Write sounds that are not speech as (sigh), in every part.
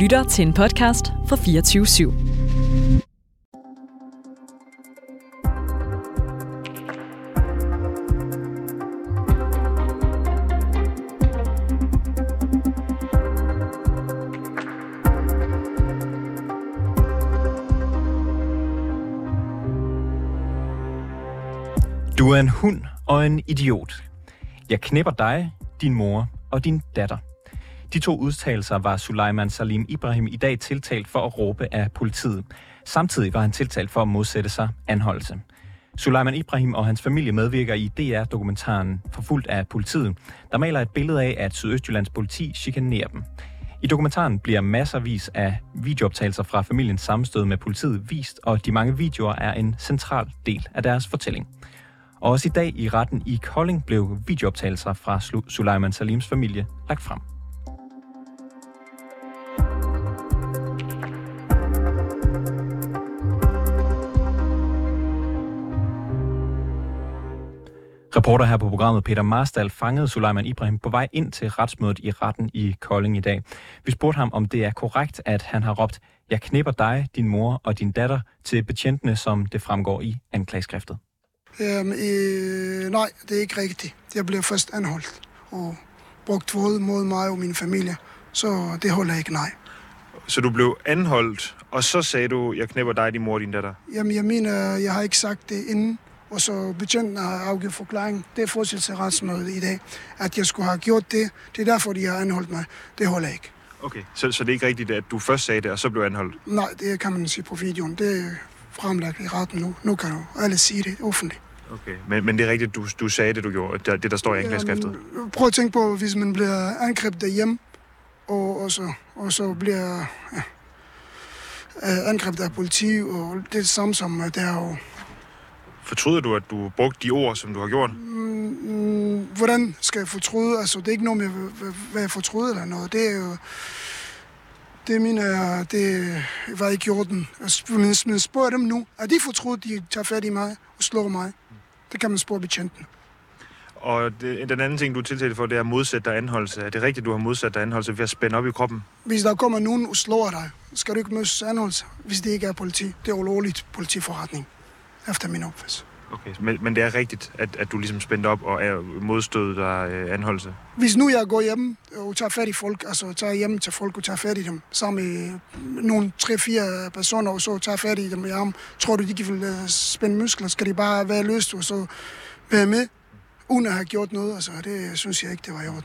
lytter til en podcast fra 24 /7. Du er en hund og en idiot. Jeg knipper dig, din mor og din datter. De to udtalelser var Sulaiman Salim Ibrahim i dag tiltalt for at råbe af politiet. Samtidig var han tiltalt for at modsætte sig anholdelse. Sulaiman Ibrahim og hans familie medvirker i DR-dokumentaren Forfulgt af politiet, der maler et billede af, at Sydøstjyllands politi chikanerer dem. I dokumentaren bliver masservis af videooptagelser fra familiens sammenstød med politiet vist, og de mange videoer er en central del af deres fortælling. Og også i dag i retten i Kolding blev videooptagelser fra Suleiman Sulaiman Salims familie lagt frem. Reporter her på programmet Peter Marstal fangede Sulaiman Ibrahim på vej ind til retsmødet i retten i Kolding i dag. Vi spurgte ham, om det er korrekt, at han har råbt, jeg knipper dig, din mor og din datter til betjentene, som det fremgår i anklageskriftet. Øhm, øh, nej, det er ikke rigtigt. Jeg blev først anholdt og brugt vold mod mig og min familie. Så det holder ikke, nej. Så du blev anholdt, og så sagde du, jeg knipper dig, din mor og din datter. Jamen, jeg mener, jeg har ikke sagt det inden, og så betjenten har afgivet forklaring. Det er forskel til retsmødet i dag, at jeg skulle have gjort det. Det er derfor, de har anholdt mig. Det holder ikke. Okay. Så, så det er ikke rigtigt, at du først sagde det, og så blev anholdt? Nej, det kan man sige på videoen. Det er fremlagt i retten nu. Nu kan du alle sige det offentligt. Okay. Men, men det er rigtigt, du, du sagde det, du gjorde, det, det der står i anklageskriftet? Jamen, Prøv at tænke på, hvis man bliver angrebet derhjemme, og, og, så, og så bliver ja, øh, angrebet af politi, og det er det samme som, der er jo... Fortryder du, at du brugte de ord, som du har gjort? Mm, hvordan skal jeg fortryde? Altså, det er ikke noget med, hvad- jeg fortryder eller noget. Det er jo... Det mener jeg, det var ikke i orden. Men men spørg dem nu. Er de fortrudt, de tager fat i mig og slår mig? Det kan man spørge betjenten. Og det, den anden ting, du er tiltalt for, det er at modsætte dig anholdelse. Er det rigtigt, du har modsat dig anholdelse ved at spænde op i kroppen? Hvis der kommer nogen og slår dig, skal du ikke mødes anholdelse, hvis det ikke er politi. Det er ulovligt politiforretning, efter min opfattelse. Okay. Men, men det er rigtigt, at, at du ligesom spændte op og er modstød dig øh, anholdelse? Hvis nu jeg går hjem og tager fat i folk, altså tager hjem til folk og tager fat i dem, sammen med nogle tre-fire personer, og så tager fat i dem i armen, tror du, de kan øh, spænde muskler? Skal de bare være løst og så være med, uden at have gjort noget? Altså, det synes jeg ikke, det var i orden.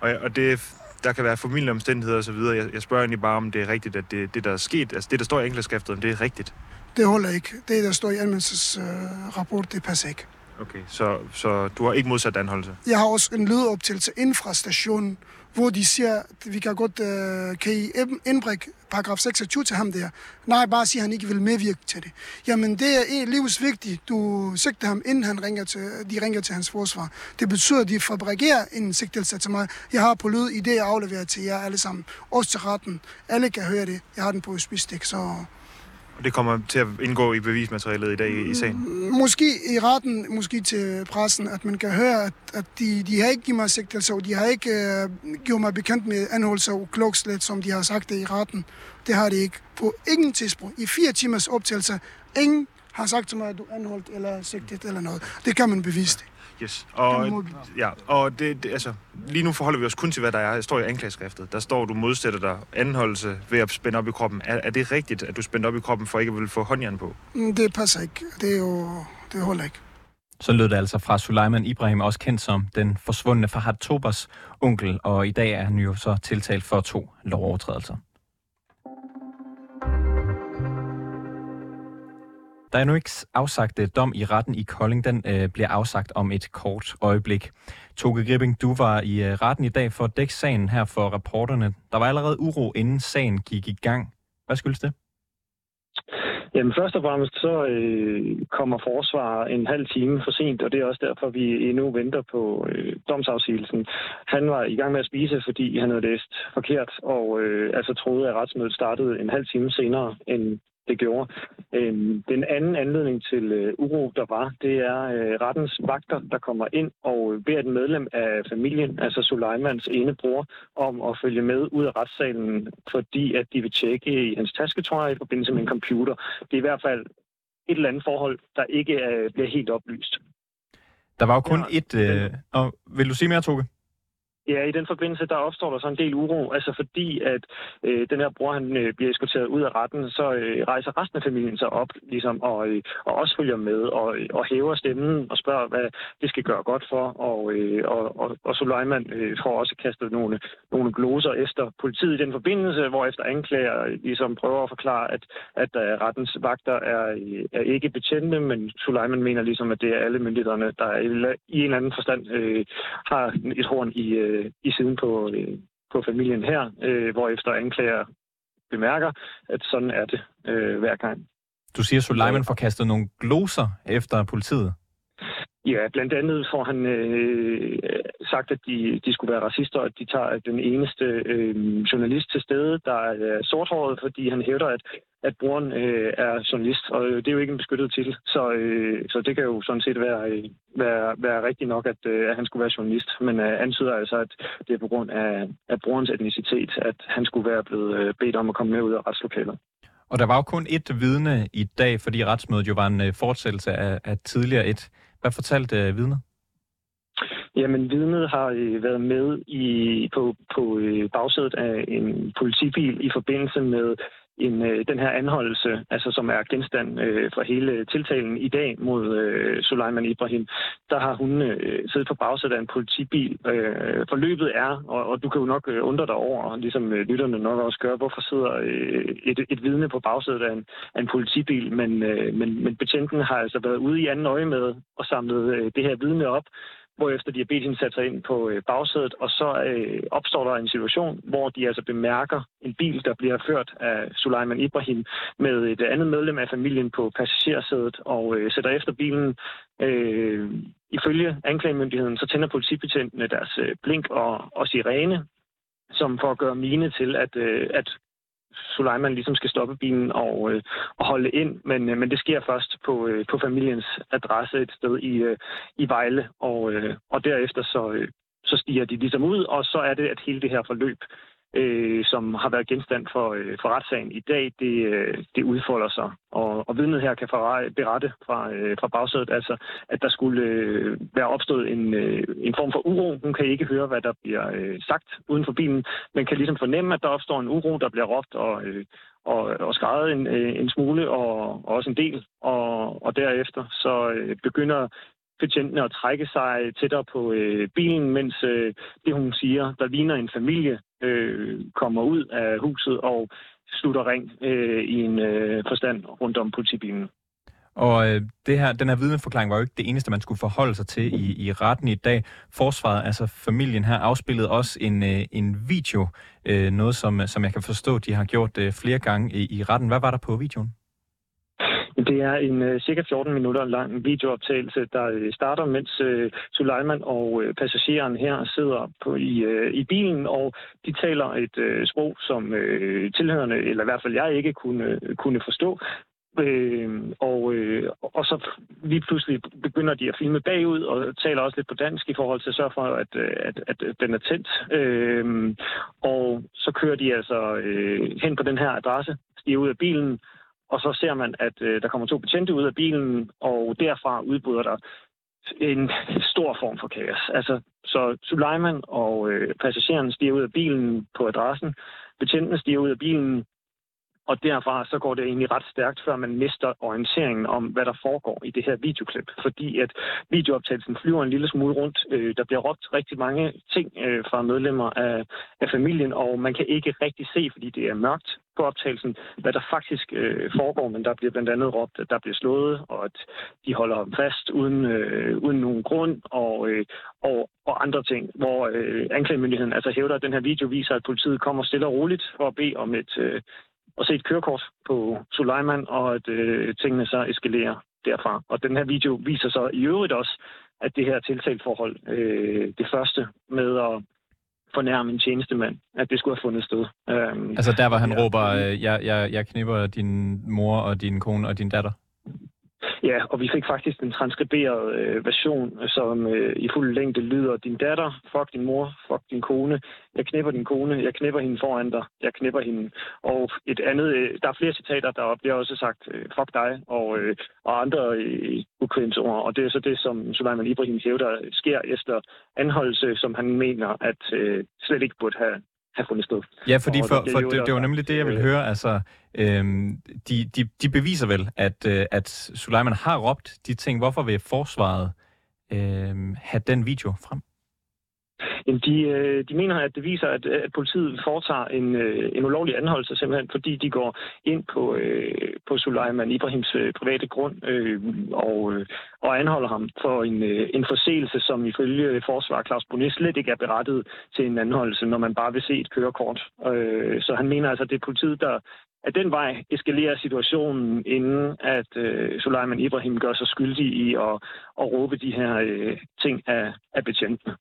Og, og det, der kan være familieomstændigheder osv. Jeg, jeg spørger egentlig bare, om det er rigtigt, at det, det der er sket, altså det, der står i anklageskriftet, om det er rigtigt. Det holder ikke. Det, der står i anmeldelsesrapport, rapport, det passer ikke. Okay, så, så du har ikke modsat anholdelse? Jeg har også en lydoptagelse inden fra stationen, hvor de siger, at vi kan godt, øh, kan I ind- indbrække paragraf 26 til ham der? Nej, bare sige, at han ikke vil medvirke til det. Jamen, det er livsvigtigt. Du sigter ham, inden han ringer til, de ringer til hans forsvar. Det betyder, at de fabrikerer en sigtelse til mig. Jeg har på lyd i det, jeg afleverer til jer alle sammen. Også til retten. Alle kan høre det. Jeg har den på USB-stik, så... Og det kommer til at indgå i bevismaterialet i dag i, i sagen? Mm, måske i retten, måske til pressen, at man kan høre, at, at de, de har ikke givet mig sigtelser, og de har ikke øh, gjort mig bekendt med anholdelse og klogslet, som de har sagt det i retten. Det har de ikke. På ingen tidspunkt. I fire timers optagelse, Ingen har sagt til mig, at du er anholdt eller sigtet eller noget. Det kan man bevise det. Yes. Og, Det må- ja, og det, det, altså, lige nu forholder vi os kun til, hvad der er, står i anklageskriftet. Der står, du modsætter dig anholdelse ved at spænde op i kroppen. Er, er det rigtigt, at du spændte op i kroppen for ikke at ville få håndjern på? Mm, Det passer ikke. Det er jo... Det holder ikke. Så lød det altså fra Sulaiman Ibrahim, også kendt som den forsvundne Fahad Tobers onkel, og i dag er han jo så tiltalt for to lovovertrædelser. Der er nu ikke afsagt øh, dom i retten i Kolding. Den øh, bliver afsagt om et kort øjeblik. Toge Gripping, du var i øh, retten i dag for at dække sagen her for rapporterne. Der var allerede uro, inden sagen gik i gang. Hvad skyldes det? Jamen først og fremmest så øh, kommer forsvaret en halv time for sent, og det er også derfor, vi endnu venter på øh, domsafsigelsen. Han var i gang med at spise, fordi han havde læst forkert, og øh, altså troede, at retsmødet startede en halv time senere, end det gjorde. Øhm, den anden anledning til øh, uro, der var, det er øh, rettens vagter, der kommer ind og beder et medlem af familien, altså Suleimans ene bror, om at følge med ud af retssalen, fordi at de vil tjekke i hans tasketøj i forbindelse med en computer. Det er i hvert fald et eller andet forhold, der ikke øh, bliver helt oplyst. Der var jo kun ja, et... Øh, og vil du sige mere, Toge? Ja, i den forbindelse, der opstår der så en del uro, altså fordi, at øh, den her bror, han øh, bliver eskorteret ud af retten, så øh, rejser resten af familien sig op, ligesom, og, øh, og også følger med, og, øh, og hæver stemmen og spørger, hvad det skal gøre godt for, og, øh, og, og, og Suleiman øh, får også kastet nogle, nogle gloser efter politiet i den forbindelse, hvor efter anklager øh, ligesom prøver at forklare, at, at uh, rettens vagter er, øh, er ikke betjente, men Suleiman mener ligesom, at det er alle myndighederne, der i en eller anden forstand øh, har et horn i øh, øh, i siden på, øh, på familien her, øh, hvor efter anklager bemærker, at sådan er det øh, hver gang. Du siger, at Suleiman får kastet nogle gloser efter politiet? Ja, blandt andet får han øh, sagt, at de, de skulle være racister, og at de tager den eneste øh, journalist til stede, der er sorthåret, fordi han hævder, at, at broren øh, er journalist, og øh, det er jo ikke en beskyttet titel. Så, øh, så det kan jo sådan set være, øh, være, være rigtigt nok, at, øh, at han skulle være journalist, men øh, antyder altså, at det er på grund af, af brorens etnicitet, at han skulle være blevet øh, bedt om at komme med ud af retslokalet. Og der var jo kun et vidne i dag, fordi retsmødet jo var en øh, fortsættelse af, af tidligere et. Hvad fortalte øh, vidnet? Jamen, vidnet har øh, været med i, på, på øh, bagsædet af en politibil i forbindelse med en, øh, den her anholdelse, altså som er genstand øh, for hele tiltalen i dag mod øh, Suleiman Ibrahim, der har hun øh, siddet på bagsædet af en politibil. Øh, forløbet er, og, og du kan jo nok øh, undre dig over, ligesom øh, lytterne nok også gør, hvorfor sidder øh, et, et vidne på bagsædet af en, af en politibil, men, øh, men, men betjenten har altså været ude i anden øje med og samlet øh, det her vidne op, hvorefter de har bedt hende sig ind på øh, bagsædet, og så øh, opstår der en situation, hvor de altså bemærker en bil, der bliver ført af Suleiman Ibrahim med et andet medlem af familien på passagersædet, og øh, sætter efter bilen. Øh, ifølge anklagemyndigheden, så tænder politibetjentene deres øh, blink og, og sirene, som for at gøre mine til, at, øh, at Suleiman ligesom skal stoppe bilen og, øh, og holde ind, men, øh, men det sker først på, øh, på familiens adresse et sted i, øh, i Vejle, og, øh, og derefter så, øh, så stiger de ligesom ud, og så er det, at hele det her forløb øh, som har været genstand for, øh, for retssagen i dag, det, øh, det udfolder sig. Og, og vidnet her kan berette fra, øh, fra bagsædet, altså, at der skulle øh, være opstået en, øh, en form for uro. Hun kan ikke høre, hvad der bliver øh, sagt uden for bilen, men kan ligesom fornemme, at der opstår en uro, der bliver råbt og, øh, og, og skrevet en, øh, en smule og, og også en del. Og, og derefter så øh, begynder betjentene at trække sig tættere på øh, bilen, mens øh, det, hun siger, der ligner en familie, øh, kommer ud af huset og slutter ring øh, i en øh, forstand rundt om politibilen. Og øh, det her, den her vidneforklaring var jo ikke det eneste, man skulle forholde sig til i, i retten i dag. Forsvaret, altså familien her, afspillede også en, øh, en video, øh, noget som, som jeg kan forstå, de har gjort øh, flere gange i, i retten. Hvad var der på videoen? Det er en uh, cirka 14 minutter lang videooptagelse, der uh, starter, mens øh, uh, Suleiman og uh, passageren her sidder på, i, uh, i bilen, og de taler et uh, sprog, som uh, tilhørende, eller i hvert fald jeg ikke kunne, uh, kunne forstå. Øh, og, øh, og så lige pludselig begynder de at filme bagud og taler også lidt på dansk i forhold til at sørge for, at, at, at, at den er tændt. Øh, og så kører de altså øh, hen på den her adresse, stiger ud af bilen, og så ser man, at øh, der kommer to betjente ud af bilen, og derfra udbryder der en (laughs) stor form for kaos. Altså, så Suleiman og øh, passageren stiger ud af bilen på adressen, betjentene stiger ud af bilen, og derfra så går det egentlig ret stærkt, før man mister orienteringen om, hvad der foregår i det her videoklip. Fordi at videooptagelsen flyver en lille smule rundt. Øh, der bliver råbt rigtig mange ting øh, fra medlemmer af, af familien, og man kan ikke rigtig se, fordi det er mørkt på optagelsen, hvad der faktisk øh, foregår. Men der bliver blandt andet råbt, at der bliver slået, og at de holder ham fast uden, øh, uden nogen grund, og, øh, og, og andre ting, hvor øh, anklagemyndigheden altså hævder, at den her video viser, at politiet kommer stille og roligt for at bede om et, øh, at se et kørekort på Suleiman, og at øh, tingene så eskalerer derfra. Og den her video viser så i øvrigt også, at det her tiltaltforhold, øh, det første med at fornærme en tjenestemand, at det skulle have fundet sted. Øhm, altså der, hvor han ja, råber, øh, jeg, jeg, jeg knipper din mor og din kone og din datter? Ja, og vi fik faktisk en transkriberet øh, version, som øh, i fuld længde lyder, din datter, fuck din mor, fuck din kone, jeg knipper din kone, jeg knipper hende foran dig, jeg knipper hende. Og et andet, øh, der er flere citater, der bliver også sagt, øh, fuck dig, og, øh, og andre øh, ukvemsord. Og det er så det, som Suleiman Ibrahim hævder sker efter anholdelse, som han mener, at øh, slet ikke burde have, have fundet sted. Ja, fordi for, for det, det var nemlig det, jeg vil høre. Altså, øhm, de, de, de beviser vel, at, øh, at Suleiman har råbt de ting. Hvorfor vil forsvaret øh, have den video frem? Jamen, de, øh, de mener, at det viser, at, at politiet foretager en, øh, en ulovlig anholdelse, simpelthen fordi de går ind på, øh, på Suleiman Ibrahims øh, private grund øh, og, øh, og anholder ham for en, øh, en forseelse, som ifølge forsvar Claus Bonis slet ikke er berettet til en anholdelse, når man bare vil se et kørekort. Øh, så han mener altså, at det er politiet, der at den vej eskalerer situationen, inden at øh, Suleiman Ibrahim gør sig skyldig i at, at råbe de her øh, ting af, af betjentene.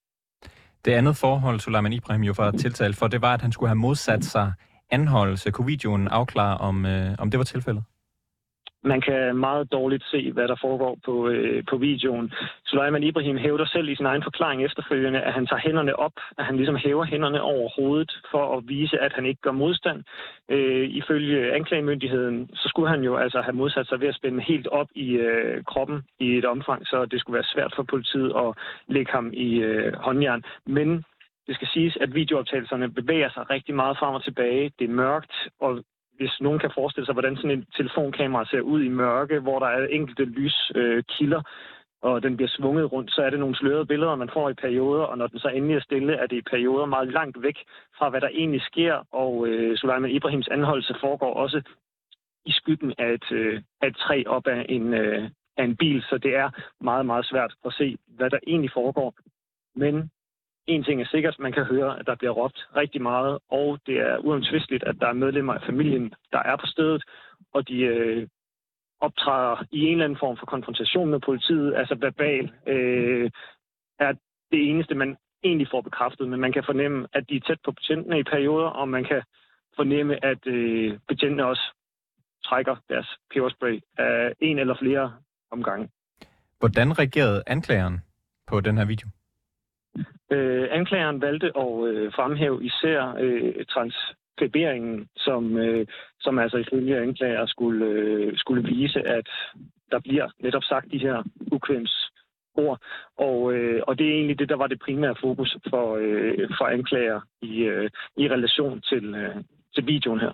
Det andet forhold, Suleiman Ibrahim jo var tiltalt for, det var, at han skulle have modsat sig anholdelse. Kunne videoen afklare, om, øh, om det var tilfældet? Man kan meget dårligt se, hvad der foregår på, øh, på videoen. Suleiman Ibrahim hævder selv i sin egen forklaring efterfølgende, at han tager hænderne op, at han ligesom hæver hænderne over hovedet for at vise, at han ikke gør modstand. Øh, ifølge anklagemyndigheden, så skulle han jo altså have modsat sig ved at spænde helt op i øh, kroppen i et omfang, så det skulle være svært for politiet at lægge ham i øh, håndjern. Men det skal siges, at videooptagelserne bevæger sig rigtig meget frem og tilbage. Det er mørkt, og hvis nogen kan forestille sig, hvordan sådan en telefonkamera ser ud i mørke, hvor der er enkelte lyskilder, øh, og den bliver svunget rundt, så er det nogle slørede billeder, man får i perioder, og når den så endelig er stille, er det i perioder meget langt væk fra, hvad der egentlig sker, og øh, Suleiman Ibrahims anholdelse foregår også i skyggen af et, øh, af et træ op af en, øh, af en bil, så det er meget, meget svært at se, hvad der egentlig foregår. Men en ting er sikkert, man kan høre, at der bliver råbt rigtig meget, og det er uomtvisteligt, at der er medlemmer af familien, der er på stedet, og de øh, optræder i en eller anden form for konfrontation med politiet, altså verbal, øh, er det eneste, man egentlig får bekræftet, men man kan fornemme, at de er tæt på betjentene i perioder, og man kan fornemme, at øh, betjentene også trækker deres peberspray af en eller flere omgange. Hvordan reagerede anklageren på den her video? Øh, anklageren valgte at øh, fremhæve især øh, transkriberingen, som, øh, som altså ifølge anklager skulle, øh, skulle vise, at der bliver netop sagt de her ukvems ord. Og, øh, og det er egentlig det, der var det primære fokus for, øh, for anklager i, øh, i relation til, øh, til videoen her.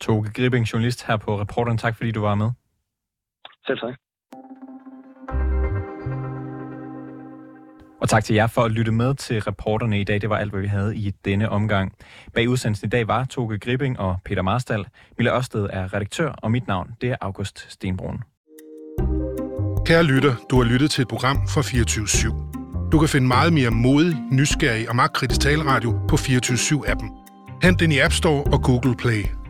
Toge Gribing, journalist her på Reporteren. Tak fordi du var med. Selv tak. Og tak til jer for at lytte med til reporterne i dag. Det var alt, hvad vi havde i denne omgang. Bag udsendelsen i dag var Toge Gripping og Peter Marstal. Mille Ørsted er redaktør, og mit navn det er August Stenbrun. Kære lytter, du har lyttet til et program fra 24 /7. Du kan finde meget mere modig, nysgerrig og magtkritisk taleradio på 24 7 appen Hent den i App Store og Google Play.